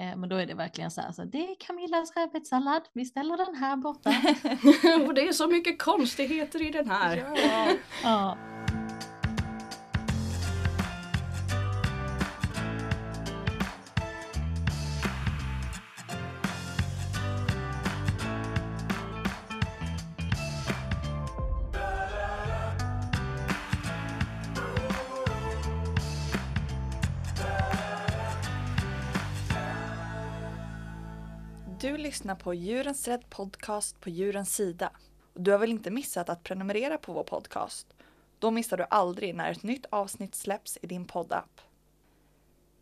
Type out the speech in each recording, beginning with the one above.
Eh, men då är det verkligen så här, så det är Camillas rödbetssallad, vi ställer den här borta. och det är så mycket konstigheter i den här. Ja. ja. Lyssnar på Djurens Rädd Podcast på Djurens Sida. Du har väl inte missat att prenumerera på vår podcast? Då missar du aldrig när ett nytt avsnitt släpps i din poddapp.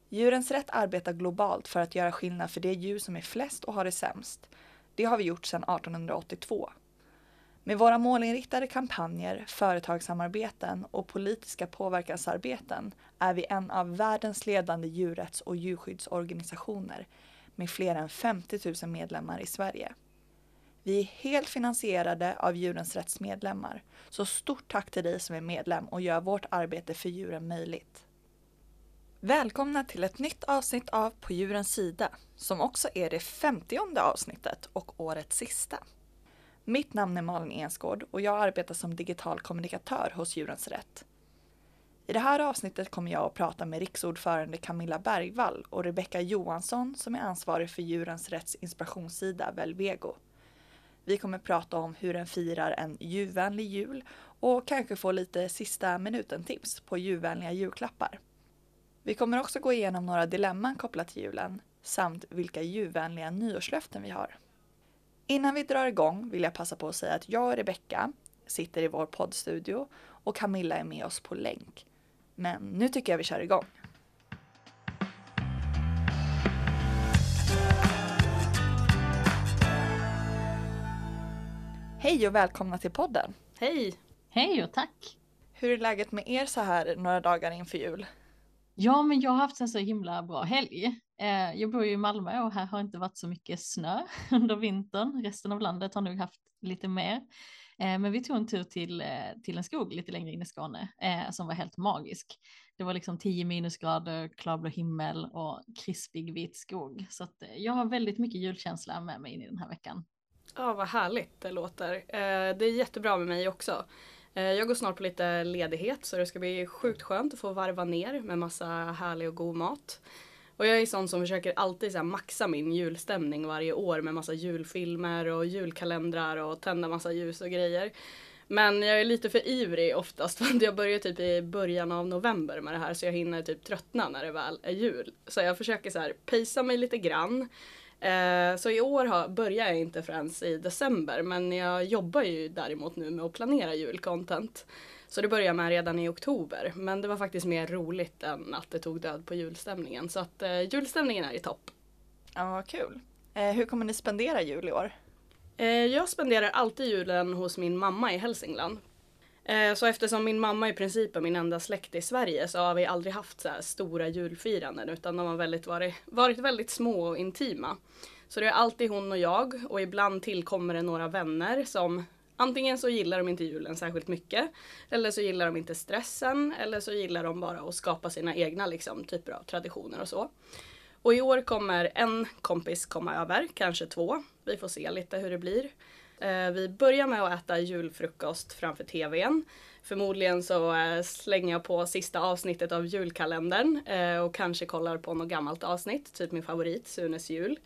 Djurens Rätt arbetar globalt för att göra skillnad för de djur som är flest och har det sämst. Det har vi gjort sedan 1882. Med våra målinriktade kampanjer, företagssamarbeten och politiska påverkansarbeten är vi en av världens ledande djurrätts och djurskyddsorganisationer med fler än 50 000 medlemmar i Sverige. Vi är helt finansierade av Djurens Rätts medlemmar, så stort tack till dig som är medlem och gör vårt arbete för djuren möjligt. Välkomna till ett nytt avsnitt av På djurens sida, som också är det femtionde avsnittet och årets sista. Mitt namn är Malin Ensgård och jag arbetar som digital kommunikatör hos Djurens Rätt. I det här avsnittet kommer jag att prata med riksordförande Camilla Bergvall och Rebecka Johansson som är ansvarig för Djurens Rätts inspirationssida Velvego. Vi kommer prata om hur den firar en djurvänlig jul och kanske få lite sista minuten-tips på djurvänliga julklappar. Vi kommer också gå igenom några dilemman kopplat till julen samt vilka djurvänliga nyårslöften vi har. Innan vi drar igång vill jag passa på att säga att jag och Rebecka sitter i vår poddstudio och Camilla är med oss på länk. Men nu tycker jag vi kör igång. Hej och välkomna till podden. Hej! Hej och tack! Hur är läget med er så här några dagar inför jul? Ja, men jag har haft en så himla bra helg. Eh, jag bor ju i Malmö och här har inte varit så mycket snö under vintern. Resten av landet har nog haft lite mer. Eh, men vi tog en tur till, eh, till en skog lite längre in i Skåne eh, som var helt magisk. Det var liksom 10 minusgrader, klarblå himmel och krispig vit skog. Så att jag har väldigt mycket julkänsla med mig in i den här veckan. Ja, vad härligt det låter. Det är jättebra med mig också. Jag går snart på lite ledighet så det ska bli sjukt skönt att få varva ner med massa härlig och god mat. Och jag är sån som försöker alltid så maxa min julstämning varje år med massa julfilmer och julkalendrar och tända massa ljus och grejer. Men jag är lite för ivrig oftast för jag börjar typ i början av november med det här så jag hinner typ tröttna när det väl är jul. Så jag försöker så här pacea mig lite grann. Eh, så i år har, börjar jag inte förrän i december men jag jobbar ju däremot nu med att planera julcontent. Så det började med redan i oktober. Men det var faktiskt mer roligt än att det tog död på julstämningen. Så att eh, julstämningen är i topp. Ja, vad kul. Eh, hur kommer ni spendera jul i år? Eh, jag spenderar alltid julen hos min mamma i Hälsingland. Eh, så eftersom min mamma i princip är min enda släkt i Sverige så har vi aldrig haft så stora julfiranden utan de har väldigt varit, varit väldigt små och intima. Så det är alltid hon och jag och ibland tillkommer det några vänner som Antingen så gillar de inte julen särskilt mycket eller så gillar de inte stressen eller så gillar de bara att skapa sina egna liksom, typer av traditioner och så. Och i år kommer en kompis komma över, kanske två. Vi får se lite hur det blir. Eh, vi börjar med att äta julfrukost framför TVn. Förmodligen så eh, slänger jag på sista avsnittet av julkalendern eh, och kanske kollar på något gammalt avsnitt, typ min favorit, Sunes jul.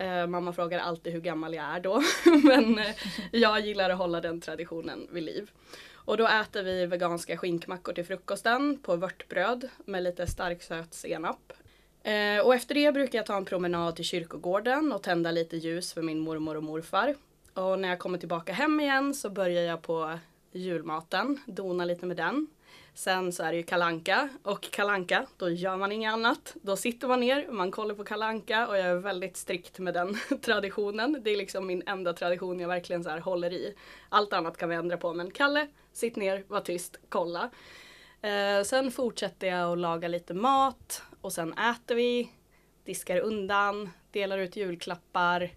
Eh, mamma frågar alltid hur gammal jag är då. Men eh, jag gillar att hålla den traditionen vid liv. Och då äter vi veganska skinkmackor till frukosten på vörtbröd med lite stark söt senap. Eh, och efter det brukar jag ta en promenad till kyrkogården och tända lite ljus för min mormor och morfar. Och när jag kommer tillbaka hem igen så börjar jag på julmaten, dona lite med den. Sen så är det ju kalanka och kalanka, då gör man inget annat. Då sitter man ner, man kollar på kalanka och jag är väldigt strikt med den traditionen. Det är liksom min enda tradition jag verkligen så här håller i. Allt annat kan vi ändra på men Kalle, sitt ner, var tyst, kolla. Eh, sen fortsätter jag att laga lite mat och sen äter vi, diskar undan, delar ut julklappar.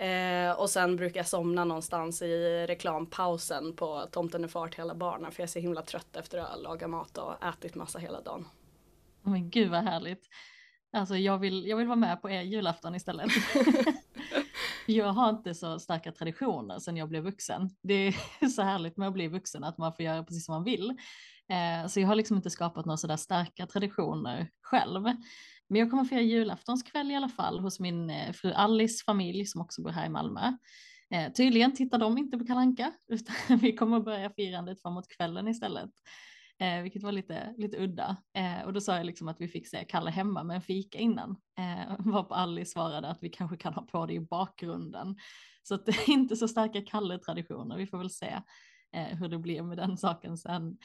Eh, och sen brukar jag somna någonstans i reklampausen på Tomten är far till alla barnen för jag är så himla trött efter att ha lagat mat och ätit massa hela dagen. Men gud vad härligt. Alltså jag vill, jag vill vara med på er julafton istället. jag har inte så starka traditioner sedan jag blev vuxen. Det är så härligt med att bli vuxen att man får göra precis som man vill. Eh, så jag har liksom inte skapat några sådär starka traditioner själv. Men jag kommer fira julaftonskväll i alla fall hos min eh, fru Alice familj som också bor här i Malmö. Eh, tydligen tittar de inte på Kalanka utan vi kommer börja firandet framåt kvällen istället. Eh, vilket var lite, lite udda. Eh, och då sa jag liksom att vi fick se Kalle hemma med en fika innan. Eh, varpå Alice svarade att vi kanske kan ha på det i bakgrunden. Så att det är inte så starka Kalle-traditioner, vi får väl se eh, hur det blir med den saken sen.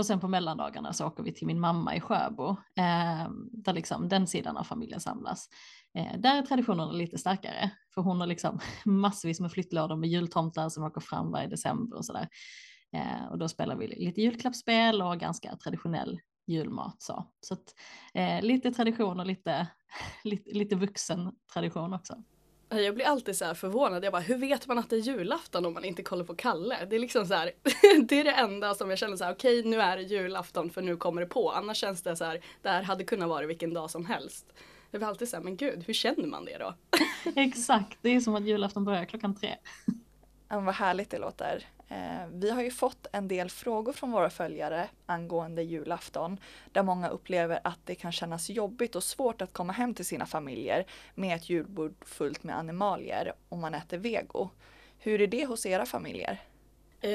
Och sen på mellandagarna så åker vi till min mamma i Sjöbo, eh, där liksom den sidan av familjen samlas. Eh, där är traditionerna lite starkare, för hon har liksom massvis med flyttlådor med jultomtar som åker fram varje december och sådär. Eh, och då spelar vi lite julklappsspel och ganska traditionell julmat. Så, så att, eh, lite tradition och lite, lite, lite vuxen tradition också. Jag blir alltid så förvånad. Jag bara, hur vet man att det är julafton om man inte kollar på Kalle? Det är liksom så här, det är det enda som jag känner så här, okej okay, nu är det julafton för nu kommer det på. Annars känns det så här, det här hade kunnat vara vilken dag som helst. Jag blir alltid så här, men gud, hur känner man det då? Exakt, det är som att julafton börjar klockan tre. Ja, vad härligt det låter. Eh, vi har ju fått en del frågor från våra följare angående julafton där många upplever att det kan kännas jobbigt och svårt att komma hem till sina familjer med ett julbord fullt med animalier om man äter vego. Hur är det hos era familjer? Eh,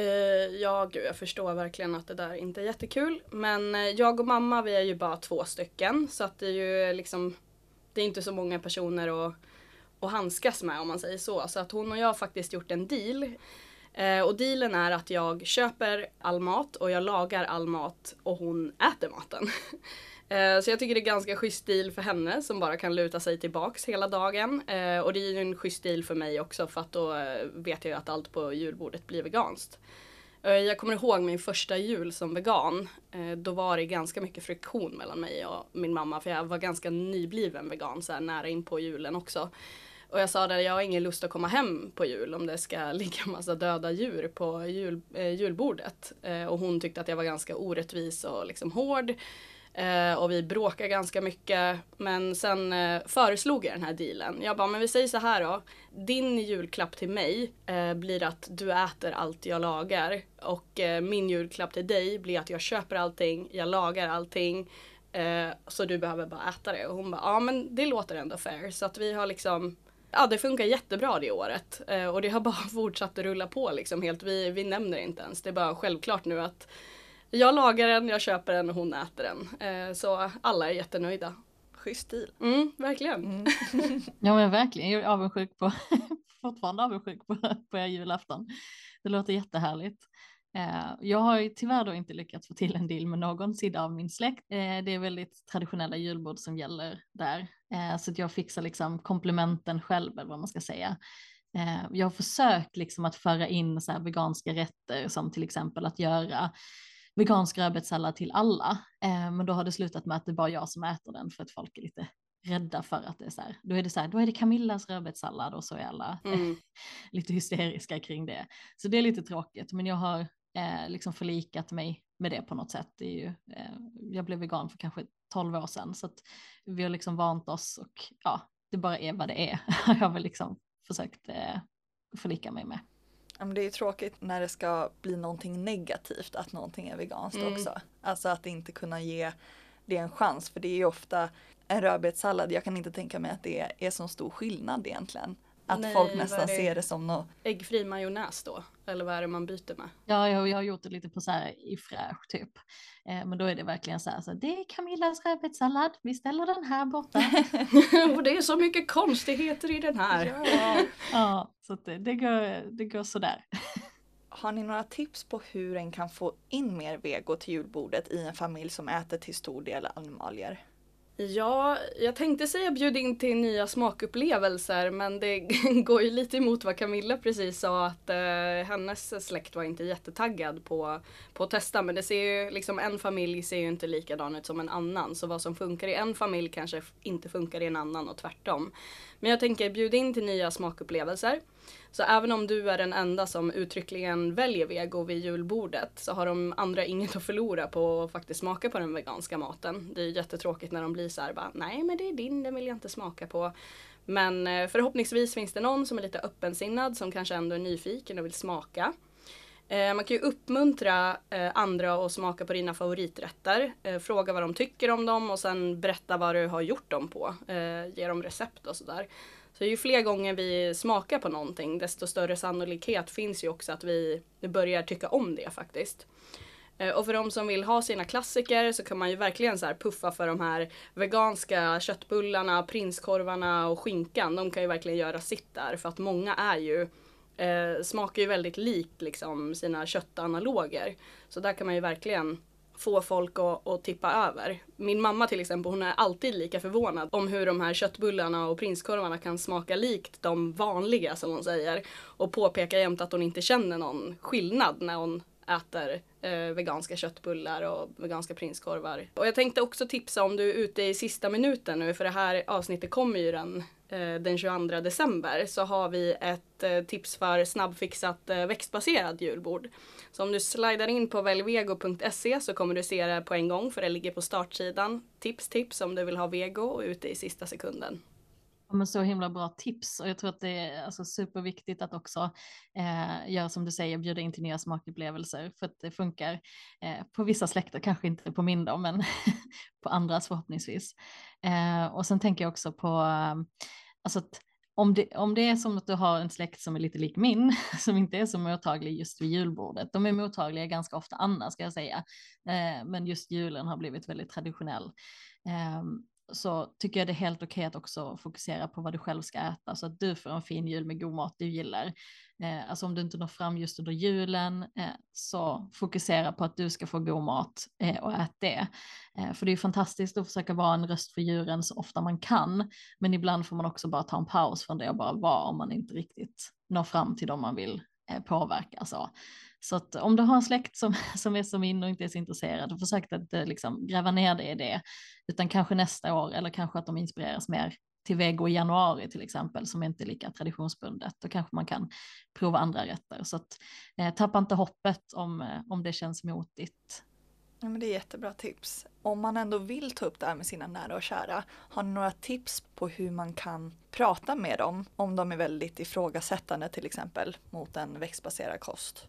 ja, gud, jag förstår verkligen att det där inte är jättekul. Men eh, jag och mamma, vi är ju bara två stycken. Så att det är ju liksom, det är inte så många personer att, att handskas med om man säger så. Så att hon och jag har faktiskt gjort en deal. Eh, och dealen är att jag köper all mat och jag lagar all mat och hon äter maten. eh, så jag tycker det är ganska schysst deal för henne som bara kan luta sig tillbaks hela dagen. Eh, och det är ju en schysst deal för mig också för att då eh, vet jag ju att allt på julbordet blir veganskt. Eh, jag kommer ihåg min första jul som vegan. Eh, då var det ganska mycket friktion mellan mig och min mamma för jag var ganska nybliven vegan så här nära in på julen också. Och jag sa det, jag har ingen lust att komma hem på jul om det ska ligga massa döda djur på jul, eh, julbordet. Eh, och hon tyckte att jag var ganska orättvis och liksom hård. Eh, och vi bråkade ganska mycket. Men sen eh, föreslog jag den här dealen. Jag bara, men vi säger så här då. Din julklapp till mig eh, blir att du äter allt jag lagar. Och eh, min julklapp till dig blir att jag köper allting, jag lagar allting. Eh, så du behöver bara äta det. Och hon bara, ja men det låter ändå fair. Så att vi har liksom ja, det funkar jättebra det året. Eh, och det har bara fortsatt att rulla på liksom helt. Vi, vi nämner inte ens. Det är bara självklart nu att jag lagar den, jag köper den och hon äter den. Eh, så alla är jättenöjda. Schysst stil. Mm, verkligen. Mm. ja men verkligen, jag är avundsjuk på, fortfarande avundsjuk på, på er julafton. Det låter jättehärligt. Eh, jag har ju tyvärr då inte lyckats få till en deal med någon sida av min släkt. Eh, det är väldigt traditionella julbord som gäller där. Eh, så att jag fixar liksom komplementen själv eller vad man ska säga. Jag har försökt liksom att föra in så här veganska rätter som till exempel att göra vegansk rödbetssallad till alla. Men då har det slutat med att det är bara jag som äter den för att folk är lite rädda för att det är så här, då är det så här, då är det Camillas rödbetssallad och så är alla mm. lite hysteriska kring det. Så det är lite tråkigt, men jag har eh, liksom förlikat mig med det på något sätt. Det är ju, eh, jag blev vegan för kanske 12 år sedan så att vi har liksom vant oss och ja, det bara är vad det är. jag har väl liksom försökt eh, förlika mig med. Det är ju tråkigt när det ska bli någonting negativt att någonting är veganskt mm. också. Alltså att inte kunna ge det en chans för det är ju ofta en rödbetssallad, jag kan inte tänka mig att det är så stor skillnad egentligen. Att Nej, folk nästan det? ser det som något. Äggfri majonnäs då? Eller vad är det man byter med? Ja, jag, jag har gjort det lite på så här i fräsch typ. Eh, men då är det verkligen så här, så det är Camillas rödbetssallad, vi ställer den här borta. och det är så mycket konstigheter i den här. ja, ja så det, det, går, det går sådär. Har ni några tips på hur en kan få in mer vego till julbordet i en familj som äter till stor del animalier? Ja, jag tänkte säga bjud in till nya smakupplevelser men det går ju lite emot vad Camilla precis sa att eh, hennes släkt var inte jättetaggad på, på att testa men det ser ju liksom en familj ser ju inte likadan ut som en annan så vad som funkar i en familj kanske inte funkar i en annan och tvärtom. Men jag tänker bjud in till nya smakupplevelser. Så även om du är den enda som uttryckligen väljer vego vid julbordet så har de andra inget att förlora på att faktiskt smaka på den veganska maten. Det är jättetråkigt när de blir så här bara, nej men det är din, den vill jag inte smaka på. Men eh, förhoppningsvis finns det någon som är lite öppensinnad som kanske ändå är nyfiken och vill smaka. Eh, man kan ju uppmuntra eh, andra att smaka på dina favoriträtter. Fråga vad de tycker om dem och sen berätta vad du har gjort dem på. Ge dem recept och sådär. Så ju fler gånger vi smakar på någonting desto större sannolikhet finns ju också att vi börjar tycka om det faktiskt. Eh, och för de som vill ha sina klassiker så kan man ju verkligen så puffa för de här veganska köttbullarna, prinskorvarna och skinkan. De kan ju verkligen göra sitt där för att många är ju eh, smakar ju väldigt likt liksom sina köttanaloger. Så där kan man ju verkligen få folk att, att, tippa över. Min mamma till exempel, hon är alltid lika förvånad om hur de här köttbullarna och prinskorvarna kan smaka likt de vanliga som hon säger. Och påpekar jämt att hon inte känner någon skillnad när hon äter eh, veganska köttbullar och veganska prinskorvar. Och jag tänkte också tipsa om du är ute i sista minuten nu, för det här avsnittet kommer ju den, Eh, den 22 december, så har vi ett eh, tips för snabbfixat eh, växtbaserat julbord. Så om du slidar in på välvego.se så kommer du se det på en gång, för det ligger på startsidan. Tips, tips om du vill ha vego och ute i sista sekunden men så himla bra tips och jag tror att det är alltså superviktigt att också eh, göra som du säger, bjuda in till nya smakupplevelser för att det funkar eh, på vissa släkter, kanske inte på min då, men på andras förhoppningsvis. Eh, och sen tänker jag också på alltså att om det, om det är som att du har en släkt som är lite lik min, som inte är så mottaglig just vid julbordet, de är mottagliga ganska ofta annars ska jag säga, eh, men just julen har blivit väldigt traditionell. Ehm, så tycker jag det är helt okej att också fokusera på vad du själv ska äta så att du får en fin jul med god mat du gillar. Eh, alltså om du inte når fram just under julen eh, så fokusera på att du ska få god mat eh, och ät det. Eh, för det är fantastiskt att försöka vara en röst för djuren så ofta man kan, men ibland får man också bara ta en paus från det och bara vara om man inte riktigt når fram till dem man vill eh, påverka. Så. Så att om du har en släkt som, som är som min och inte är så intresserad, försök att inte liksom gräva ner det i det, utan kanske nästa år eller kanske att de inspireras mer till vego i januari till exempel som inte är lika traditionsbundet. Då kanske man kan prova andra rätter. Så att, eh, tappa inte hoppet om, eh, om det känns motigt. Ja, men det är jättebra tips. Om man ändå vill ta upp det här med sina nära och kära, har ni några tips på hur man kan prata med dem om de är väldigt ifrågasättande till exempel mot en växtbaserad kost?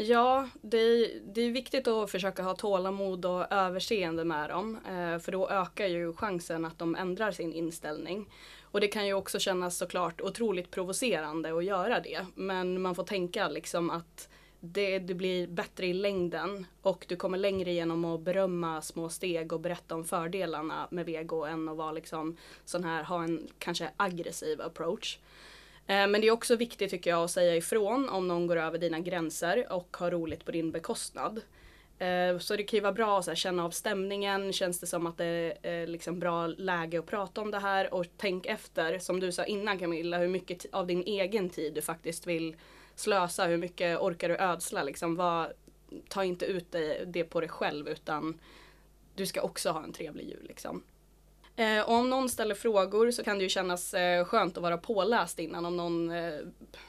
Ja, det är, det är viktigt att försöka ha tålamod och överseende med dem. Eh, för då ökar ju chansen att de ändrar sin inställning. Och det kan ju också kännas såklart otroligt provocerande att göra det. Men man får tänka liksom att det, det blir bättre i längden och du kommer längre genom att berömma små steg och berätta om fördelarna med vego än att vara liksom sån här, ha en kanske aggressiv approach. Eh, men det är också viktigt tycker jag att säga ifrån om någon går över dina gränser och har roligt på din bekostnad. Eh, så det kan ju vara bra att känna av stämningen, känns det som att det är eh, liksom bra läge att prata om det här och tänk efter, som du sa innan Camilla, hur mycket av din egen tid du faktiskt vill slösa, hur mycket orkar du ödsla liksom. vad, ta inte ut det på dig själv utan du ska också ha en trevlig jul liksom. Eh, och om någon ställer frågor så kan det ju kännas eh, skönt att vara påläst innan om någon eh,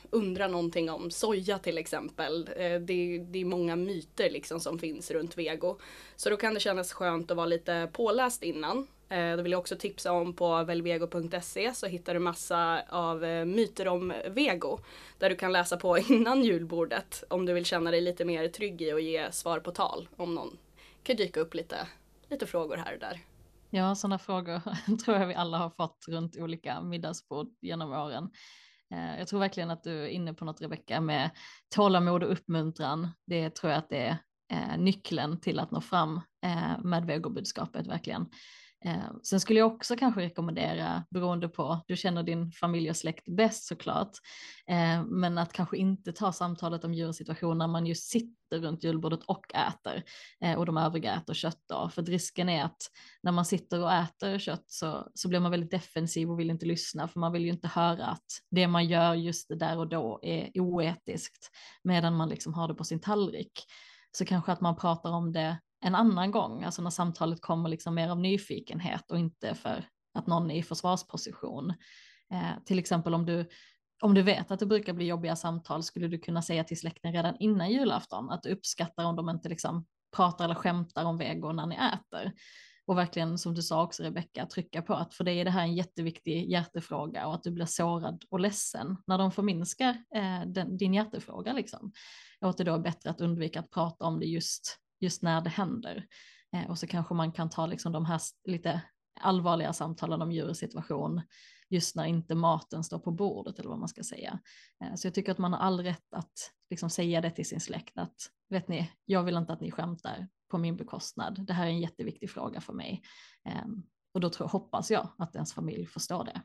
undrar någonting om soja till exempel. Eh, det, det, är många myter liksom som finns runt vego. Så då kan det kännas skönt att vara lite påläst innan. Eh, då vill jag också tipsa om på velvego.se så hittar du massa av eh, myter om vego. Där du kan läsa på innan julbordet om du vill känna dig lite mer trygg i att ge svar på tal om någon kan dyka upp lite, lite frågor här och där. Ja, sådana frågor tror jag vi alla har fått runt olika middagsbord genom åren. Eh, jag tror verkligen att du är inne på något Rebecka med tålamod och uppmuntran. Det tror jag att det är eh, nyckeln till att nå fram eh, med vegobudskapet verkligen. Eh, sen skulle jag också kanske rekommendera, beroende på, du känner din familj och släkt bäst såklart, eh, men att kanske inte ta samtalet om djursituation när man just sitter runt julbordet och äter eh, och de övriga äter kött då, för risken är att när man sitter och äter kött så, så blir man väldigt defensiv och vill inte lyssna, för man vill ju inte höra att det man gör just där och då är oetiskt, medan man liksom har det på sin tallrik. Så kanske att man pratar om det en annan gång, alltså när samtalet kommer liksom mer av nyfikenhet och inte för att någon är i försvarsposition. Eh, till exempel om du, om du vet att det brukar bli jobbiga samtal skulle du kunna säga till släkten redan innan julafton att du uppskattar om de inte liksom pratar eller skämtar om vego när ni äter. och verkligen som du sa också Rebecka, trycka på att för dig är det här en jätteviktig hjärtefråga och att du blir sårad och ledsen när de förminskar eh, den, din hjärtefråga liksom. Och att det då är bättre att undvika att prata om det just, just när det händer. Eh, och så kanske man kan ta liksom de här lite allvarliga samtalen om djurets situation just när inte maten står på bordet eller vad man ska säga. Eh, så jag tycker att man har all rätt att liksom säga det till sin släkt att vet ni, jag vill inte att ni skämtar på min bekostnad. Det här är en jätteviktig fråga för mig. Ehm, och då tror, hoppas jag att ens familj förstår det.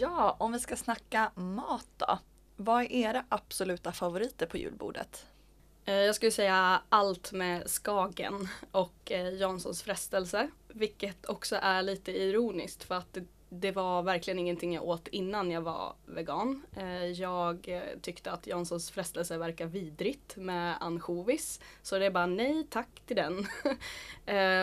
Ja, om vi ska snacka mat då. Vad är era absoluta favoriter på julbordet? Eh, jag skulle säga allt med Skagen och eh, Janssons frestelse. Vilket också är lite ironiskt för att det var verkligen ingenting jag åt innan jag var vegan. Eh, jag tyckte att Janssons frestelse verkar vidrigt med ansjovis. Så det är bara nej tack till den.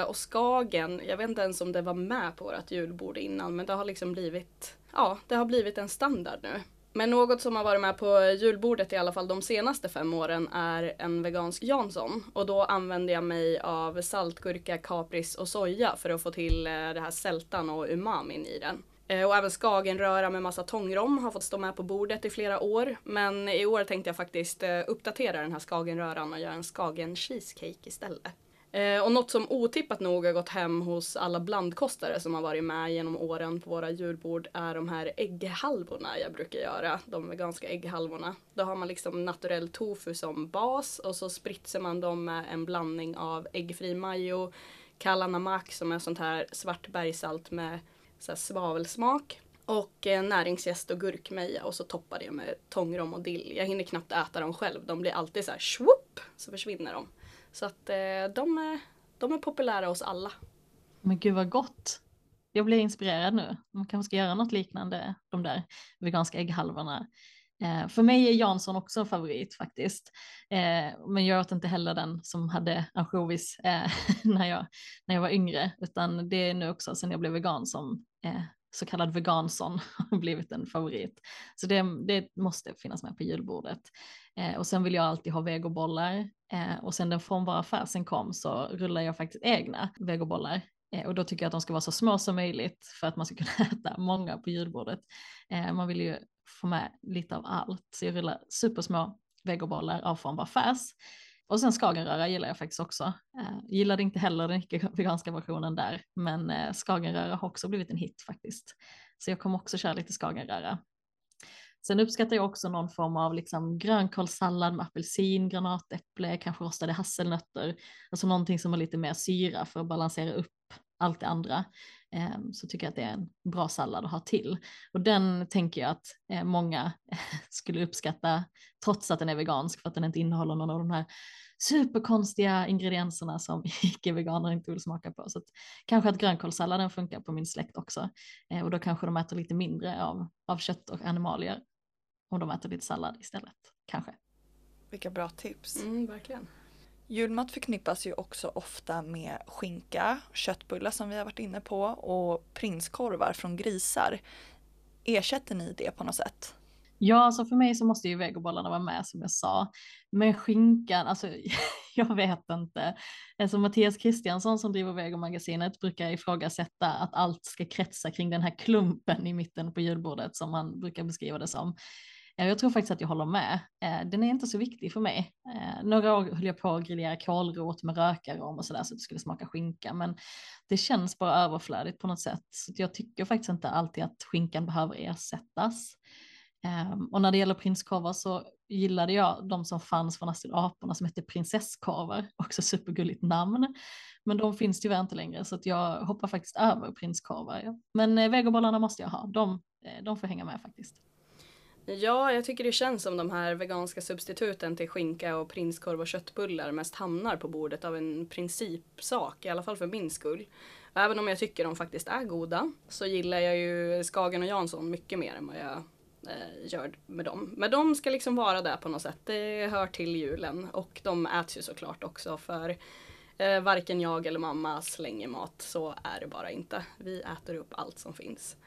och Skagen, jag vet inte ens om det var med på vårt julbord innan men det har liksom blivit, ja det har blivit en standard nu. Men något som har varit med på julbordet i alla fall de senaste fem åren är en vegansk Jansson. Och då använder jag mig av saltgurka, kapris och soja för att få till eh, det här sältan och umamin i den. Eh, och även skagenröra med massa tångrom har fått stå med på bordet i flera år. Men i år tänkte jag faktiskt eh, uppdatera den här skagenröran och göra en skagen cheesecake istället. Eh, och något som otippat nog har gått hem hos alla blandkostare som har varit med genom åren på våra julbord är de här ägghalvorna jag brukar göra. De veganska ägghalvorna. Då har man liksom naturell tofu som bas och så spritsar man dem med en blandning av äggfri majo, kalanamak som är sånt här svart bergsalt med så här svavelsmak och eh, näringsgäst och gurkmeja och så toppar det med tångrom och dill. Jag hinner knappt äta dem själv. De blir alltid så här swoop så försvinner de. Så att eh, de, är, de är populära hos alla. Men gud vad gott. Jag blir inspirerad nu. Man kanske ska göra något liknande, de där veganska ägghalvorna. Eh, för mig är Jansson också en favorit faktiskt. Eh, men jag åt inte heller den som hade ansjovis eh, när, jag, när jag var yngre, utan det är nu också sen jag blev vegan som eh, så kallad vegansson har blivit en favorit. Så det, det måste finnas med på julbordet. Eh, och sen vill jag alltid ha vegobollar. Eh, och sen den formbara färsen kom så rullar jag faktiskt egna vegobollar. Eh, och då tycker jag att de ska vara så små som möjligt för att man ska kunna äta många på julbordet. Eh, man vill ju få med lite av allt. Så jag rullar supersmå vegobollar av formbar färs. Och sen skagenröra gillar jag faktiskt också. Eh, gillade inte heller den icke-veganska versionen där, men eh, skagenröra har också blivit en hit faktiskt. Så jag kommer också köra lite skagenröra. Sen uppskattar jag också någon form av liksom grönkålssallad med apelsin, granatäpple, kanske rostade hasselnötter. Alltså någonting som har lite mer syra för att balansera upp allt det andra. Ehm, så tycker jag att det är en bra sallad att ha till. Och den tänker jag att eh, många skulle uppskatta trots att den är vegansk för att den inte innehåller någon av de här superkonstiga ingredienserna som icke-veganer inte vill smaka på. Så att, kanske att grönkålssalladen funkar på min släkt också. Eh, och då kanske de äter lite mindre av, av kött och animalier om de äter lite sallad istället, kanske. Vilka bra tips. Mm, verkligen. Julmat förknippas ju också ofta med skinka, köttbullar som vi har varit inne på och prinskorvar från grisar. Ersätter ni det på något sätt? Ja, alltså för mig så måste ju vegobollarna vara med som jag sa. Men skinkan, alltså jag vet inte. Alltså Mattias Kristiansson som driver Vegomagasinet brukar ifrågasätta att allt ska kretsa kring den här klumpen i mitten på julbordet som man brukar beskriva det som. Jag tror faktiskt att jag håller med. Eh, den är inte så viktig för mig. Eh, några år höll jag på att grillera kålrot med rökarom och sådär så att det skulle smaka skinka, men det känns bara överflödigt på något sätt. Så jag tycker faktiskt inte alltid att skinkan behöver ersättas. Ehm, och när det gäller prinskorvar så gillade jag de som fanns från Astrid Aporna som hette prinsesskorvar, också supergulligt namn. Men de finns tyvärr inte längre så att jag hoppar faktiskt över prinskorvar. Men eh, vegobollarna måste jag ha, de, eh, de får hänga med faktiskt. Ja, jag tycker det känns som de här veganska substituten till skinka och prinskorv och köttbullar mest hamnar på bordet av en principsak, i alla fall för min skull. Även om jag tycker de faktiskt är goda så gillar jag ju Skagen och Jansson mycket mer än vad jag eh, gör med dem. Men de ska liksom vara där på något sätt. Det hör till julen och de äts ju såklart också för eh, varken jag eller mamma slänger mat. Så är det bara inte. Vi äter upp allt som finns.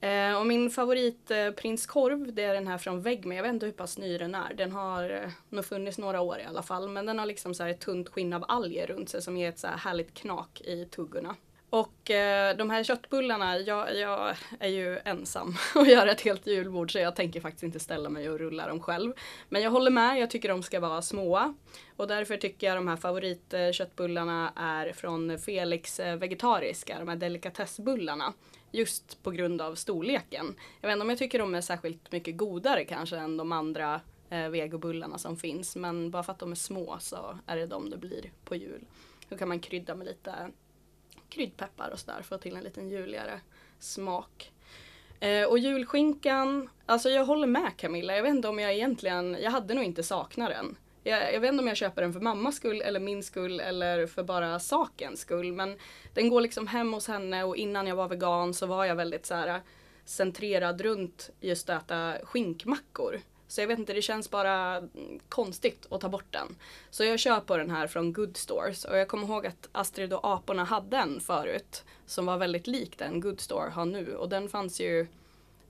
Eh, och min favorit eh, prinskorv det är den här från Väggme. Jag vet inte hur pass ny den är. Den har eh, nog funnits några år i alla fall. Men den har liksom så här ett tunt skinn av alger runt sig som ger ett så här härligt knak i tuggorna. Och eh, de här köttbullarna, jag, jag, är ju ensam och gör ett helt julbord så jag tänker faktiskt inte ställa mig och rulla dem själv. Men jag håller med, jag tycker de ska vara små. Och därför tycker jag de här favoritköttbullarna eh, är från Felix eh, Vegetariska, de här delikatessbullarna. Just på grund av storleken. Jag vet inte om jag tycker de är särskilt mycket godare kanske än de andra eh, vegobullarna som finns. Men bara för att de är små så är det de det blir på jul. Då kan man krydda med lite kryddpeppar och sådär för att få till en liten juligare smak. Eh, och julskinkan, alltså jag håller med Camilla. Jag vet inte om jag egentligen, jag hade nog inte saknat den. Jag, jag vet inte om jag köper den för mammas skull eller min skull eller för bara sakens skull. Men den går liksom hem hos henne och innan jag var vegan så var jag väldigt så här äh, centrerad runt just att äta skinkmackor. Så jag vet inte, det känns bara mm, konstigt att ta bort den. Så jag kör på den här från Good Stores och jag kommer ihåg att Astrid och aporna hade en förut som var väldigt lik den Good Store har nu och den fanns ju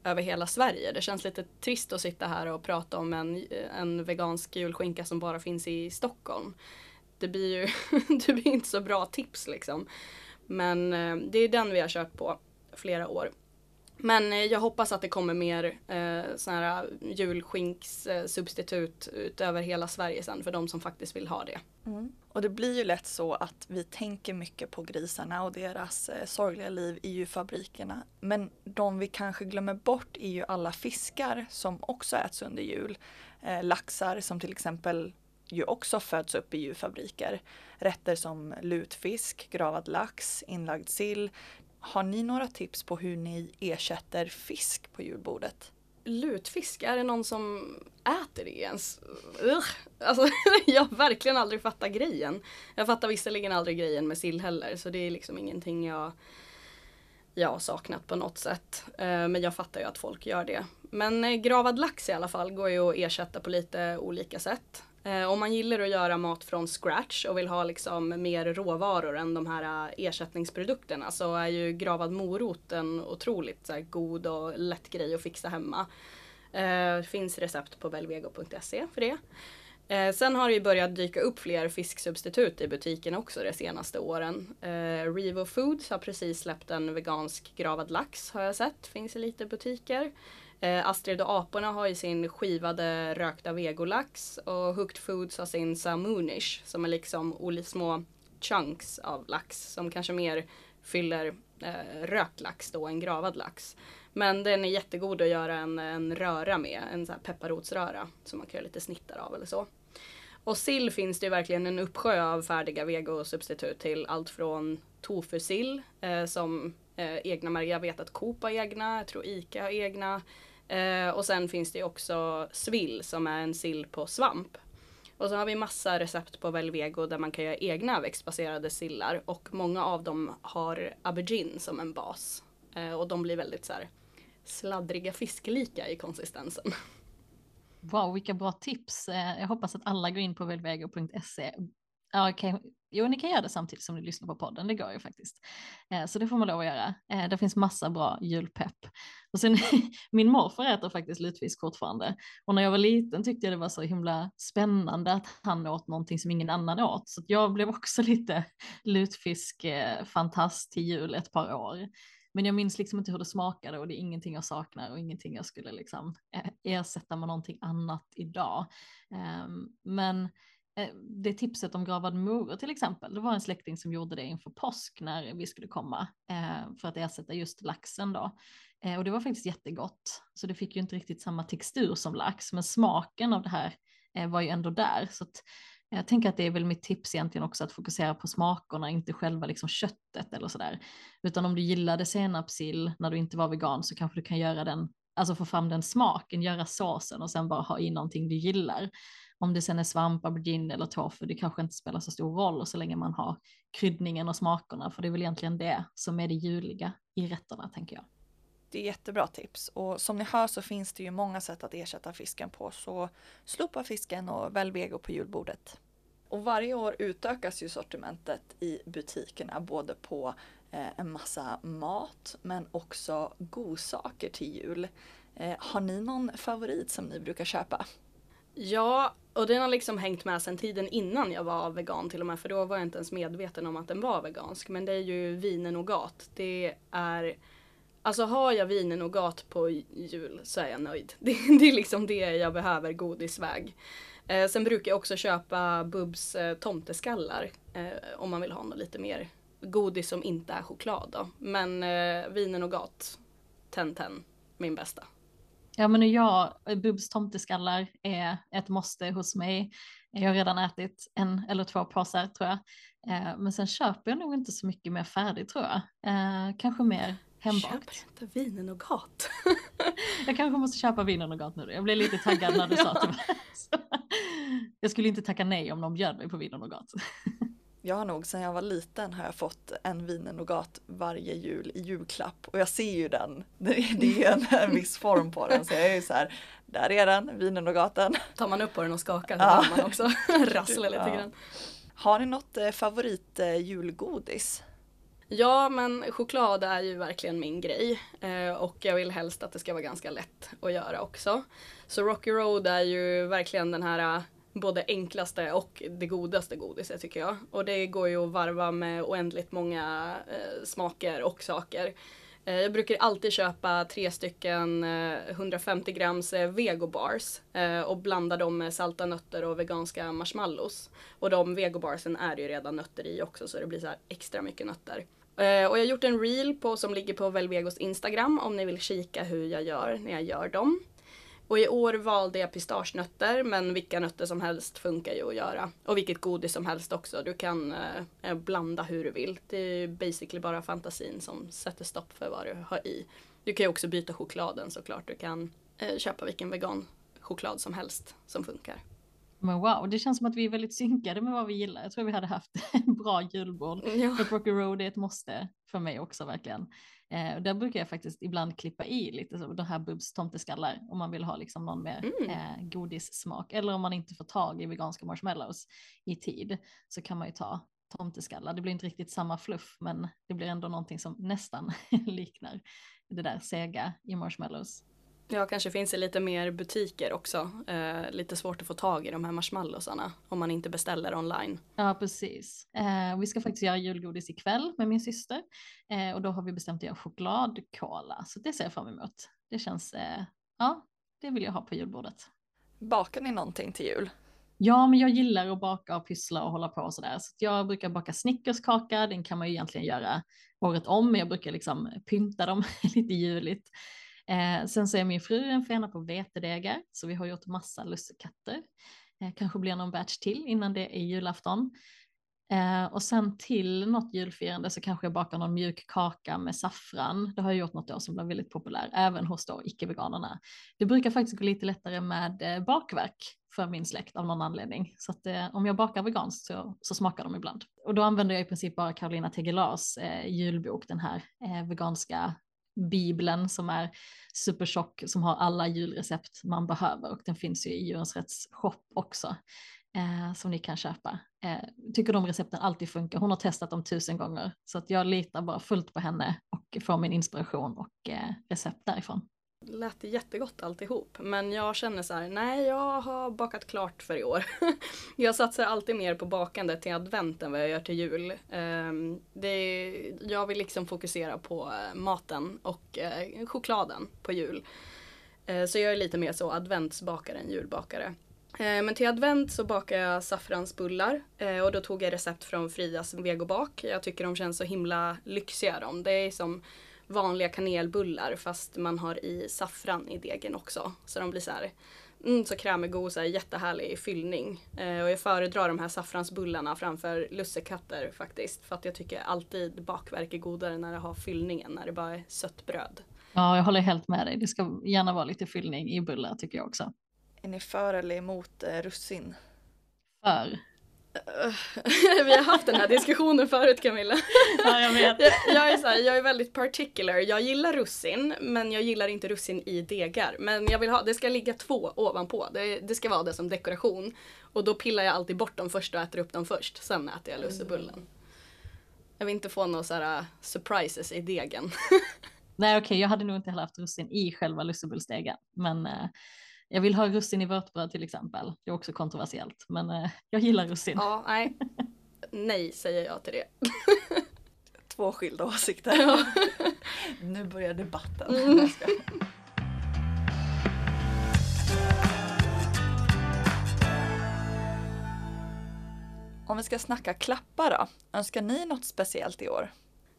över hela Sverige. Det känns lite trist att sitta här och prata om en, en vegansk julskinka som bara finns i Stockholm. Det blir ju det blir inte så bra tips liksom. Men eh, det är den vi har kört på flera år. Men eh, jag hoppas att det kommer mer eh, såna här julskinks-substitut eh, utöver hela Sverige sen för de som faktiskt vill ha det. Mm. Och det blir ju lätt så att vi tänker mycket på grisarna och deras eh, sorgliga liv i djurfabrikerna. Men de vi kanske glömmer bort är ju alla fiskar som också äts under jul. Eh, laxar som till exempel ju också föds upp i djurfabriker. Rätter som lutfisk, gravad lax, inlagd sill. Har ni några tips på hur ni ersätter fisk på julbordet? Lutfisk, är det någon som äter det ens? Ugh. Alltså, jag har verkligen aldrig fattat grejen. Jag fattar visserligen aldrig grejen med sill heller så det är liksom ingenting jag, jag har saknat på något sätt. Eh, men jag fattar ju att folk gör det. Men eh, gravad lax i alla fall går ju att ersätta på lite olika sätt. Eh, om man gillar att göra mat från scratch och vill ha liksom mer råvaror än de här eh, ersättningsprodukterna så är ju gravad morot en otroligt så här, god och lätt grej att fixa hemma. Eh, finns recept på velvego.se för det. Eh, sen har det ju börjat dyka upp fler fisksubstitut i butiken också de senaste åren. Eh, Revo Foods har precis släppt en vegansk gravad lax har jag sett, finns i lite butiker. Eh, Astrid och aporna har ju sin skivade rökta vegolax och Hooked Foods har sin Samoonish som är liksom små chunks av lax som kanske mer fyller eh, rökt lax då än gravad lax. Men den är jättegod att göra en, en röra med, en så här pepparrotsröra som man kan göra lite snittar av eller så. Och sill finns det ju verkligen en uppsjö av färdiga vegosubstitut till allt från tofusill eh, som eh, egna, jag vet att Coop har egna, jag tror Ica har egna. Eh, och sen finns det också svill som är en sill på svamp. Och så har vi massa recept på Velvego där man kan göra egna växtbaserade sillar och många av dem har aubergine som en bas. Eh, och de blir väldigt så här sladdriga fisklika i konsistensen. Wow, vilka bra tips. Eh, jag hoppas att alla går in på velvego.se. Ja, okay. Jo, ni kan göra det samtidigt som ni lyssnar på podden, det går ju faktiskt. Eh, så det får man lov att göra. Eh, det finns massa bra julpepp. Och sen, min morfar äter faktiskt lutfisk fortfarande. Och när jag var liten tyckte jag det var så himla spännande att han åt någonting som ingen annan åt. Så jag blev också lite lutfiskfantast till jul ett par år. Men jag minns liksom inte hur det smakade och det är ingenting jag saknar och ingenting jag skulle liksom eh, ersätta med någonting annat idag. Ehm, men Eh, det tipset om gravad morot till exempel, det var en släkting som gjorde det inför påsk när vi skulle komma eh, för att ersätta just laxen då. Eh, och det var faktiskt jättegott, så det fick ju inte riktigt samma textur som lax, men smaken av det här eh, var ju ändå där. Så att jag tänker att det är väl mitt tips egentligen också att fokusera på smakerna, inte själva liksom köttet eller sådär. Utan om du gillade senapssill när du inte var vegan så kanske du kan göra den, alltså få fram den smaken, göra såsen och sen bara ha i någonting du gillar. Om det sen är svamp, aubergine eller tofu, det kanske inte spelar så stor roll så länge man har kryddningen och smakerna, för det är väl egentligen det som är det juliga i rätterna tänker jag. Det är jättebra tips och som ni hör så finns det ju många sätt att ersätta fisken på så slopa fisken och välj vego på julbordet. Och varje år utökas ju sortimentet i butikerna både på eh, en massa mat men också godsaker till jul. Eh, har ni någon favorit som ni brukar köpa? Ja, och den har liksom hängt med sedan tiden innan jag var vegan till och med för då var jag inte ens medveten om att den var vegansk. Men det är ju vinenogat. Det är Alltså har jag vinenogat på jul så är jag nöjd. Det, det är liksom det jag behöver godisväg. Eh, sen brukar jag också köpa Bubs eh, tomteskallar eh, om man vill ha något lite mer godis som inte är choklad då. Men eh, vinen och gat, 10-10, min bästa. Ja men jag, Bubs tomteskallar är ett måste hos mig. Jag har redan ätit en eller två påsar tror jag. Eh, men sen köper jag nog inte så mycket mer färdigt tror jag. Eh, kanske mer hembakt. Köp inte vinen och gat. jag kanske måste köpa vinen och gat nu. Jag blev lite taggad när du sa det Jag skulle inte tacka nej om någon bjöd mig på vinen och gat. Jag har nog sedan jag var liten har jag fått en vinen och gat varje jul i julklapp och jag ser ju den. Det är en, en viss form på den så jag är ju så här, där är den, vinen och gaten. Tar man upp på den och skakar så ja. man också rassla lite ja. grann. Har ni något eh, favorit eh, julgodis? Ja, men choklad är ju verkligen min grej. Eh, och jag vill helst att det ska vara ganska lätt att göra också. Så Rocky Road är ju verkligen den här både enklaste och det godaste godiset tycker jag. Och det går ju att varva med oändligt många eh, smaker och saker. Eh, jag brukar alltid köpa tre stycken eh, 150 grams eh, vegobars eh, och blanda dem med salta nötter och veganska marshmallows. Och de vegobarsen är ju redan nötter i också så det blir så extra mycket nötter. Eh, och jag har gjort en reel på, som ligger på Velvegos Instagram om ni vill kika hur jag gör när jag gör dem. Och i år valde jag pistagenötter men vilka nötter som helst funkar ju att göra. Och vilket godis som helst också. Du kan eh, blanda hur du vill. Det är basically bara fantasin som sätter stopp för vad du har i. Du kan ju också byta chokladen såklart. Du kan eh, köpa vilken vegan choklad som helst som funkar. Men wow, det känns som att vi är väldigt synkade med vad vi gillar. Jag tror vi hade haft en bra julbord. Ja. Rocky Road är ett måste för mig också verkligen. Eh, och där brukar jag faktiskt ibland klippa i lite så, de här Bubs tomteskallar om man vill ha liksom någon mer mm. eh, godissmak. Eller om man inte får tag i veganska marshmallows i tid så kan man ju ta tomteskallar. Det blir inte riktigt samma fluff men det blir ändå någonting som nästan liknar det där sega i marshmallows. Ja, kanske finns det lite mer butiker också. Eh, lite svårt att få tag i de här marshmallowsarna om man inte beställer online. Ja, precis. Eh, vi ska faktiskt göra julgodis ikväll med min syster eh, och då har vi bestämt att göra chokladkola, så det ser jag fram emot. Det känns, eh, ja, det vill jag ha på julbordet. Bakar ni någonting till jul? Ja, men jag gillar att baka och pyssla och hålla på och sådär. Så jag brukar baka snickerskaka, den kan man ju egentligen göra året om, men jag brukar liksom pynta dem lite juligt. Eh, sen så är min fru en fena på vetedegar, så vi har gjort massa lussekatter. Eh, kanske blir någon batch till innan det är julafton. Eh, och sen till något julfirande så kanske jag bakar någon mjuk kaka med saffran. Det har jag gjort något år som blev väldigt populär, även hos då icke-veganerna. Det brukar faktiskt gå lite lättare med eh, bakverk för min släkt av någon anledning. Så att eh, om jag bakar veganskt så, så, smakar de ibland. Och då använder jag i princip bara Carolina Tegelars eh, julbok, den här eh, veganska bibeln som är supertjock som har alla julrecept man behöver och den finns ju i Djurens Rätts shop också eh, som ni kan köpa. Eh, tycker de recepten alltid funkar. Hon har testat dem tusen gånger så att jag litar bara fullt på henne och får min inspiration och eh, recept därifrån lät jättegott alltihop. Men jag känner så här, nej jag har bakat klart för i år. jag satsar alltid mer på bakandet till advent än vad jag gör till jul. Ehm, det, jag vill liksom fokusera på eh, maten och eh, chokladen på jul. Eh, så jag är lite mer så adventsbakare än julbakare. Men till advent så bakar jag saffransbullar och då tog jag recept från Frias vegobak. Jag tycker de känns så himla lyxiga de. Det är som vanliga kanelbullar fast man har i saffran i degen också. Så de blir så här mm, så krämig och så här, jättehärlig fyllning. Eh, och jag föredrar de här saffransbullarna framför lussekatter faktiskt. För att jag tycker alltid bakverk är godare när det har fyllningen, när det bara är sött bröd. Ja, jag håller helt med dig. Det ska gärna vara lite fyllning i bullar tycker jag också. Är ni för eller emot eh, russin? För. Vi har haft den här diskussionen förut Camilla. Ja, jag vet. Jag, jag, är så här, jag är väldigt particular. Jag gillar russin, men jag gillar inte russin i degar. Men jag vill ha, det ska ligga två ovanpå. Det, det ska vara det som dekoration. Och då pillar jag alltid bort dem först och äter upp dem först. Sen äter jag lussebullen. Jag vill inte få några så här uh, surprises i degen. Nej okej, okay, jag hade nog inte heller haft russin i själva lussebullsdegen. Men eh, jag vill ha russin i vörtbröd till exempel. Det är också kontroversiellt, men eh, jag gillar russin. Ja, nej. nej säger jag till det. Två skilda åsikter. Ja. nu börjar debatten. Mm. Om vi ska snacka klappar då, önskar ni något speciellt i år?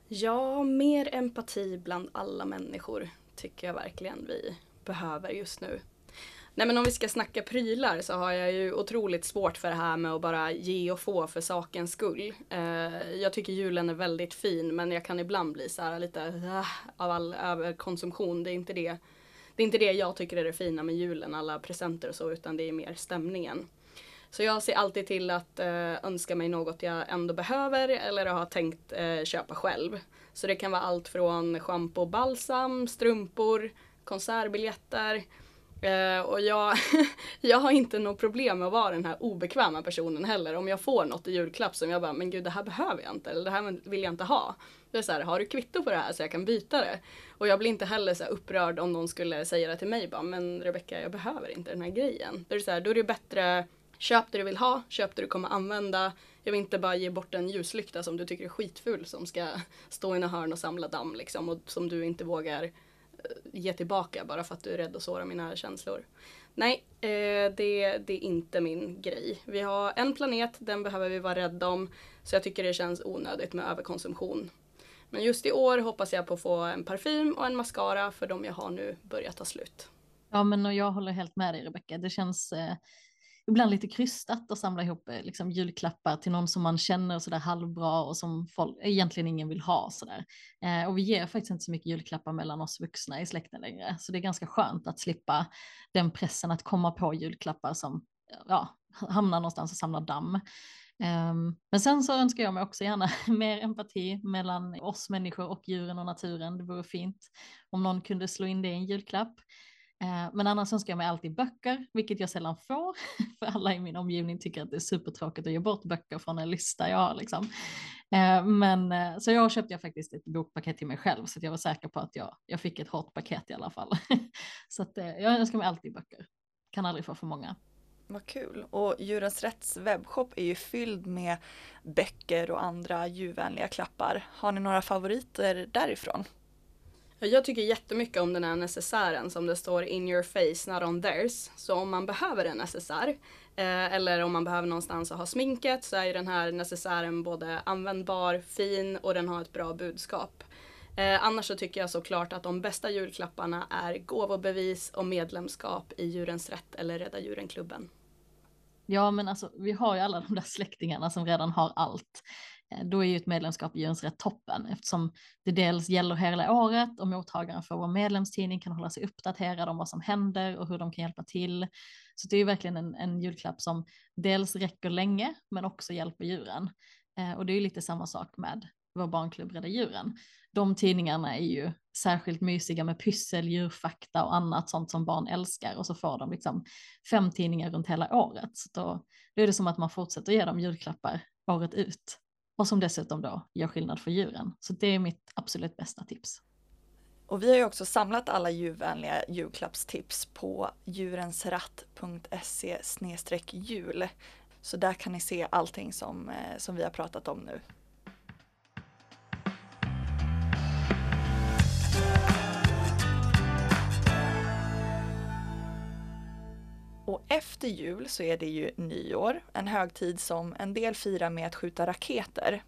Ja, mer empati bland alla människor tycker jag verkligen vi behöver just nu. Nej men om vi ska snacka prylar så har jag ju otroligt svårt för det här med att bara ge och få för sakens skull. Eh, jag tycker julen är väldigt fin men jag kan ibland bli så här lite uh, av all överkonsumtion. Det är inte det. Det är inte det jag tycker är det fina med julen, alla presenter och så, utan det är mer stämningen. Så jag ser alltid till att eh, önska mig något jag ändå behöver eller har tänkt eh, köpa själv. Så det kan vara allt från schampo, och balsam, strumpor, konsertbiljetter Eh, och jag, jag har inte något problem med att vara den här obekväma personen heller. Om jag får något i julklapp som jag bara, men gud det här behöver jag inte, eller det här vill jag inte ha. Det är så här, har du kvitto på det här så jag kan byta det? Och jag blir inte heller så upprörd om någon skulle säga det till mig bara, men Rebecka jag behöver inte den här grejen. Då är det så här, då är det bättre, köp det du vill ha, köp det du kommer använda. Jag vill inte bara ge bort en ljuslykta som du tycker är skitful som ska stå i en hörn och samla damm liksom och som du inte vågar ge tillbaka bara för att du är rädd att såra mina känslor. Nej, eh, det, det, är inte min grej. Vi har en planet, den behöver vi vara rädda om. Så jag tycker det känns onödigt med överkonsumtion. Men just i år hoppas jag på att få en parfym och en mascara för de jag har nu börjar ta slut. Ja men och jag håller helt med dig Rebecka. Det känns eh, ibland lite krystat att samla ihop eh, liksom, julklappar till någon som man känner sådär halvbra och som folk, egentligen ingen vill ha sådär. Eh, och vi ger faktiskt inte så mycket julklappar mellan oss vuxna i släkten längre, så det är ganska skönt att slippa den pressen att komma på julklappar som ja, hamnar någonstans och samlar damm. Ehm, men sen så önskar jag mig också gärna mer empati mellan oss människor och djuren och naturen. Det vore fint om någon kunde slå in det i en julklapp. Eh, men annars önskar jag mig alltid böcker, vilket jag sällan får, för alla i min omgivning tycker att det är supertråkigt att ge bort böcker från en lista jag har. Liksom. Eh, men, eh, så jag köpte jag faktiskt ett bokpaket till mig själv, så jag var säker på att jag, jag fick ett hårt paket i alla fall. så att, jag önskar mig alltid böcker, kan aldrig få för många. Vad kul. Och Djurens Rätts webbshop är ju fylld med böcker och andra djurvänliga klappar. Har ni några favoriter därifrån? Jag tycker jättemycket om den här necessären som det står in your face, not on theirs. Så om man behöver en necessär eh, eller om man behöver någonstans att ha sminket så är den här necessären både användbar, fin och den har ett bra budskap. Eh, annars så tycker jag såklart att de bästa julklapparna är gåvobevis och medlemskap i Djurens Rätt eller Rädda Djuren-klubben. Ja men alltså vi har ju alla de där släktingarna som redan har allt. Eh, då är ju ett medlemskap i Djurens Rätt toppen eftersom det dels gäller hela året och mottagaren för vår medlemstidning, kan hålla sig uppdaterad om vad som händer och hur de kan hjälpa till. Så det är ju verkligen en, en julklapp som dels räcker länge men också hjälper djuren. Eh, och det är ju lite samma sak med vår barnklubb Rädda Djuren. De tidningarna är ju särskilt mysiga med pyssel, djurfakta och annat sånt som barn älskar och så får de liksom fem tidningar runt hela året. Så då, då är det som att man fortsätter ge dem julklappar året ut och som dessutom då gör skillnad för djuren. Så det är mitt absolut bästa tips. Och vi har ju också samlat alla djurvänliga julklappstips på djurensratt.se jul. Så där kan ni se allting som, eh, som vi har pratat om nu. Efter jul så är det ju nyår, en högtid som en del firar med att skjuta raketer.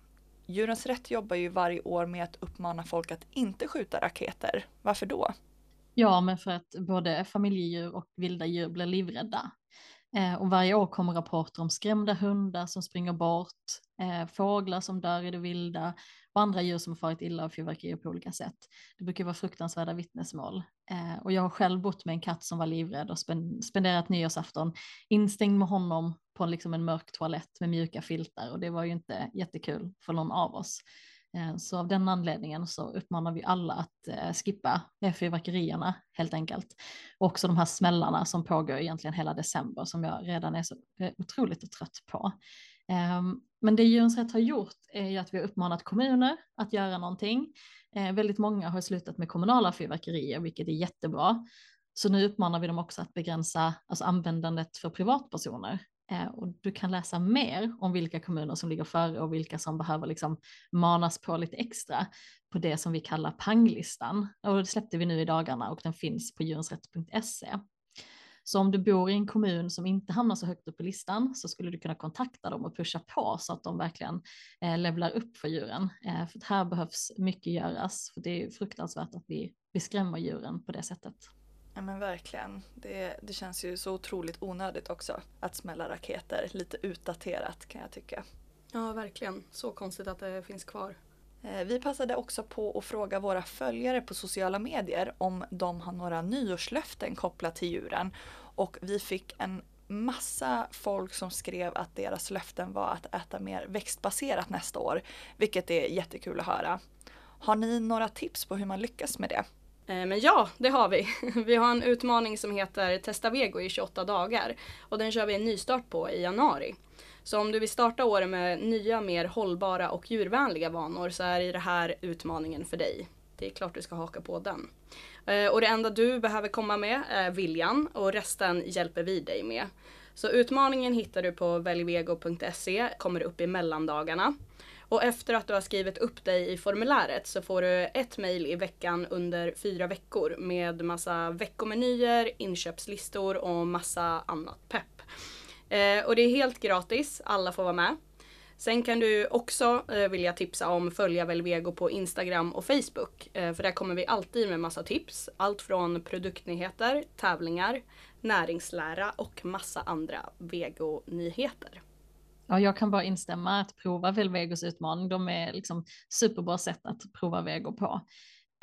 Djurens Rätt jobbar ju varje år med att uppmana folk att inte skjuta raketer. Varför då? Ja, men för att både familjedjur och vilda djur blir livrädda. Eh, och varje år kommer rapporter om skrämda hundar som springer bort, eh, fåglar som dör i det vilda och andra djur som har farit illa av fyrverkerier på olika sätt. Det brukar vara fruktansvärda vittnesmål. Eh, och jag har själv bott med en katt som var livrädd och spenderat nyårsafton instängd med honom på liksom en mörk toalett med mjuka filtar och det var ju inte jättekul för någon av oss. Eh, så av den anledningen så uppmanar vi alla att eh, skippa eh, fyrverkerierna helt enkelt. Och också de här smällarna som pågår egentligen hela december som jag redan är så eh, otroligt trött på. Ehm, men det Djurens Rätt har gjort är ju att vi har uppmanat kommuner att göra någonting. Eh, väldigt många har slutat med kommunala fyrverkerier, vilket är jättebra. Så nu uppmanar vi dem också att begränsa alltså användandet för privatpersoner. Eh, och du kan läsa mer om vilka kommuner som ligger före och vilka som behöver liksom manas på lite extra på det som vi kallar panglistan. Och det släppte vi nu i dagarna och den finns på djurensrätt.se. Så om du bor i en kommun som inte hamnar så högt upp på listan så skulle du kunna kontakta dem och pusha på så att de verkligen eh, levlar upp för djuren. Eh, för här behövs mycket göras, för det är fruktansvärt att vi, vi skrämmer djuren på det sättet. Ja men verkligen. Det, det känns ju så otroligt onödigt också att smälla raketer. Lite utdaterat kan jag tycka. Ja verkligen. Så konstigt att det finns kvar. Eh, vi passade också på att fråga våra följare på sociala medier om de har några nyårslöften kopplat till djuren. Och vi fick en massa folk som skrev att deras löften var att äta mer växtbaserat nästa år. Vilket är jättekul att höra. Har ni några tips på hur man lyckas med det? Eh, men ja, det har vi. Vi har en utmaning som heter Testa Vego i 28 dagar. Och den kör vi en nystart på i januari. Så om du vill starta året med nya, mer hållbara och djurvänliga vanor så är det här utmaningen för dig. Det är klart du ska haka på den. Eh, och det enda du behöver komma med är viljan och resten hjälper vi dig med. Så utmaningen hittar du på väljvego.se, kommer upp i mellandagarna. Och efter att du har skrivit upp dig i formuläret så får du ett mejl i veckan under fyra veckor med massa veckomenyer, inköpslistor och massa annat pepp. Eh, och det är helt gratis, alla får vara med. Sen kan du också eh, vilja tipsa om följa Velvego på Instagram och Facebook. Eh, för där kommer vi alltid med massa tips. Allt från produktnyheter, tävlingar, näringslära och massa andra vegonyheter. Ja, jag kan bara instämma att prova Velvegos utmaning. De är liksom superbra sätt att prova Vego på.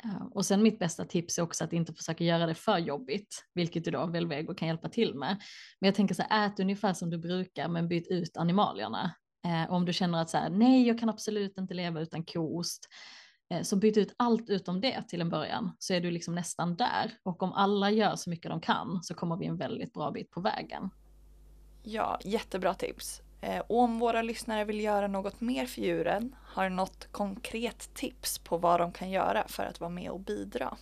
Eh, och sen mitt bästa tips är också att inte försöka göra det för jobbigt, vilket du då Velvego kan hjälpa till med. Men jag tänker så här, ät ungefär som du brukar, men byt ut animalierna. Eh, om du känner att så här, nej, jag kan absolut inte leva utan koost, eh, så byt ut allt utom det till en början, så är du liksom nästan där. Och om alla gör så mycket de kan så kommer vi en väldigt bra bit på vägen. Ja, jättebra tips. Eh, och om våra lyssnare vill göra något mer för djuren, har du något konkret tips på vad de kan göra för att vara med och bidra?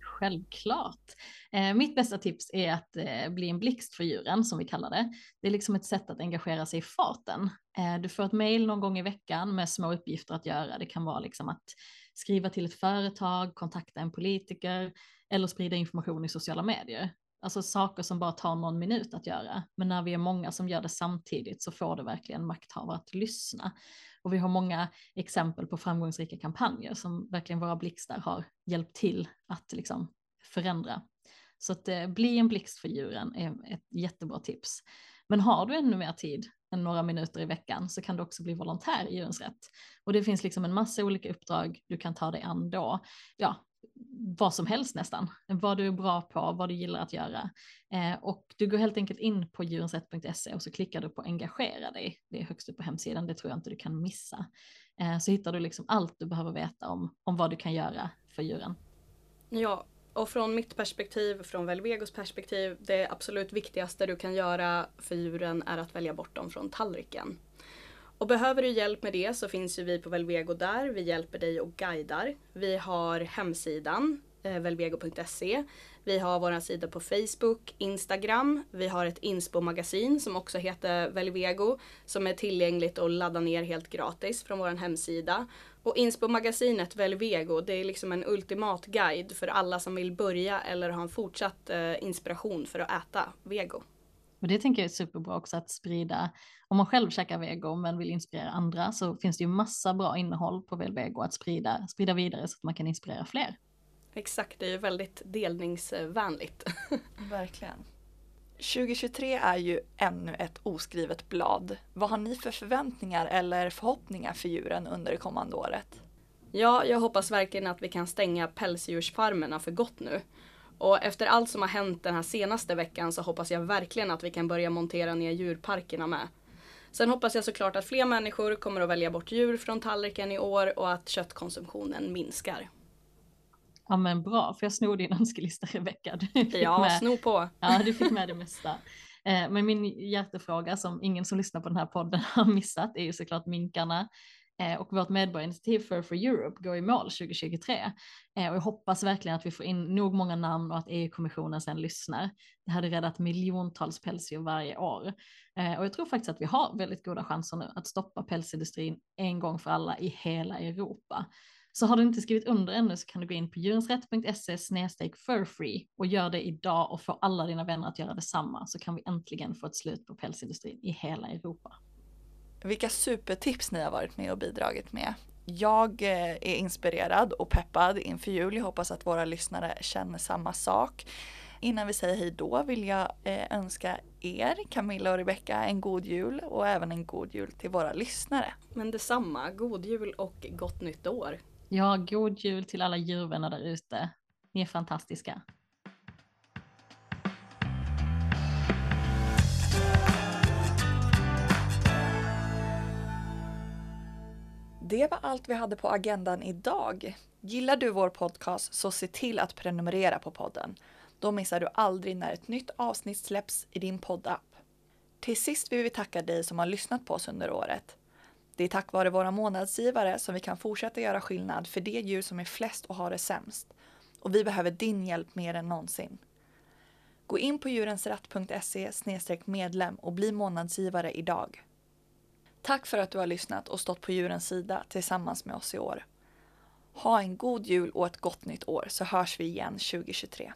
Självklart. Eh, mitt bästa tips är att eh, bli en blixt för djuren, som vi kallar det. Det är liksom ett sätt att engagera sig i farten. Eh, du får ett mejl någon gång i veckan med små uppgifter att göra. Det kan vara liksom att skriva till ett företag, kontakta en politiker eller sprida information i sociala medier. Alltså saker som bara tar någon minut att göra. Men när vi är många som gör det samtidigt så får det verkligen makthavare att lyssna. Och vi har många exempel på framgångsrika kampanjer som verkligen våra blixtar har hjälpt till att liksom förändra. Så att eh, bli en blixt för djuren är ett jättebra tips. Men har du ännu mer tid än några minuter i veckan så kan du också bli volontär i Djurens Rätt. Och det finns liksom en massa olika uppdrag du kan ta dig an då. Ja, vad som helst nästan, vad du är bra på, vad du gillar att göra. Eh, och du går helt enkelt in på djurensrätt.se och så klickar du på engagera dig. Det är högst upp på hemsidan, det tror jag inte du kan missa. Eh, så hittar du liksom allt du behöver veta om, om vad du kan göra för djuren. Ja, och från mitt perspektiv, från Velvegos perspektiv, det absolut viktigaste du kan göra för djuren är att välja bort dem från tallriken. Och behöver du hjälp med det så finns ju vi på Velvego där. Vi hjälper dig och guidar. Vi har hemsidan eh, velvego.se. Vi har vår sida på Facebook, Instagram. Vi har ett Inspo-magasin som också heter Velvego som är tillgängligt att ladda ner helt gratis från vår hemsida. Och Inspo-magasinet Velvego det är liksom en ultimat guide för alla som vill börja eller ha en fortsatt eh, inspiration för att äta vego. Och det tänker jag är superbra också att sprida. Om man själv käkar vego men vill inspirera andra så finns det ju massa bra innehåll på Velvego att sprida, sprida vidare så att man kan inspirera fler. Exakt, det är ju väldigt delningsvänligt. Verkligen. 2023 är ju ännu ett oskrivet blad. Vad har ni för förväntningar eller förhoppningar för djuren under det kommande året? Ja, jag hoppas verkligen att vi kan stänga pälsdjursfarmerna för gott nu. Och efter allt som har hänt den här senaste veckan så hoppas jag verkligen att vi kan börja montera ner djurparkerna med. Sen hoppas jag såklart att fler människor kommer att välja bort djur från tallriken i år och att köttkonsumtionen minskar. Ja men bra, för jag snor din önskelista Rebecka. Ja, med, sno på. Ja, du fick med det mesta. Eh, men min hjärtefråga som ingen som lyssnar på den här podden har missat är ju såklart minkarna. Eh, och vårt medborgarinitiativ för Free Europe går i mål 2023. Eh, och jag hoppas verkligen att vi får in nog många namn och att EU-kommissionen sen lyssnar. Det hade räddat miljontals pälsdjur varje år. Eh, och jag tror faktiskt att vi har väldigt goda chanser nu att stoppa pälsindustrin en gång för alla i hela Europa. Så har du inte skrivit under ännu så kan du gå in på djurensrätt.se furfree och gör det idag och få alla dina vänner att göra detsamma så kan vi äntligen få ett slut på pälsindustrin i hela Europa. Vilka supertips ni har varit med och bidragit med. Jag eh, är inspirerad och peppad inför jul. Jag hoppas att våra lyssnare känner samma sak. Innan vi säger hej då vill jag eh, önska er, Camilla och Rebecka, en god jul och även en god jul till våra lyssnare. Men detsamma, god jul och gott nytt år. Ja, god jul till alla djurvänner där ute. Ni är fantastiska. Det var allt vi hade på agendan idag. Gillar du vår podcast så se till att prenumerera på podden. Då missar du aldrig när ett nytt avsnitt släpps i din poddapp. Till sist vill vi tacka dig som har lyssnat på oss under året. Det är tack vare våra månadsgivare som vi kan fortsätta göra skillnad för de djur som är flest och har det sämst. Och vi behöver din hjälp mer än någonsin. Gå in på djurensrätt.se medlem och bli månadsgivare idag. Tack för att du har lyssnat och stått på djurens sida tillsammans med oss i år. Ha en god jul och ett gott nytt år så hörs vi igen 2023.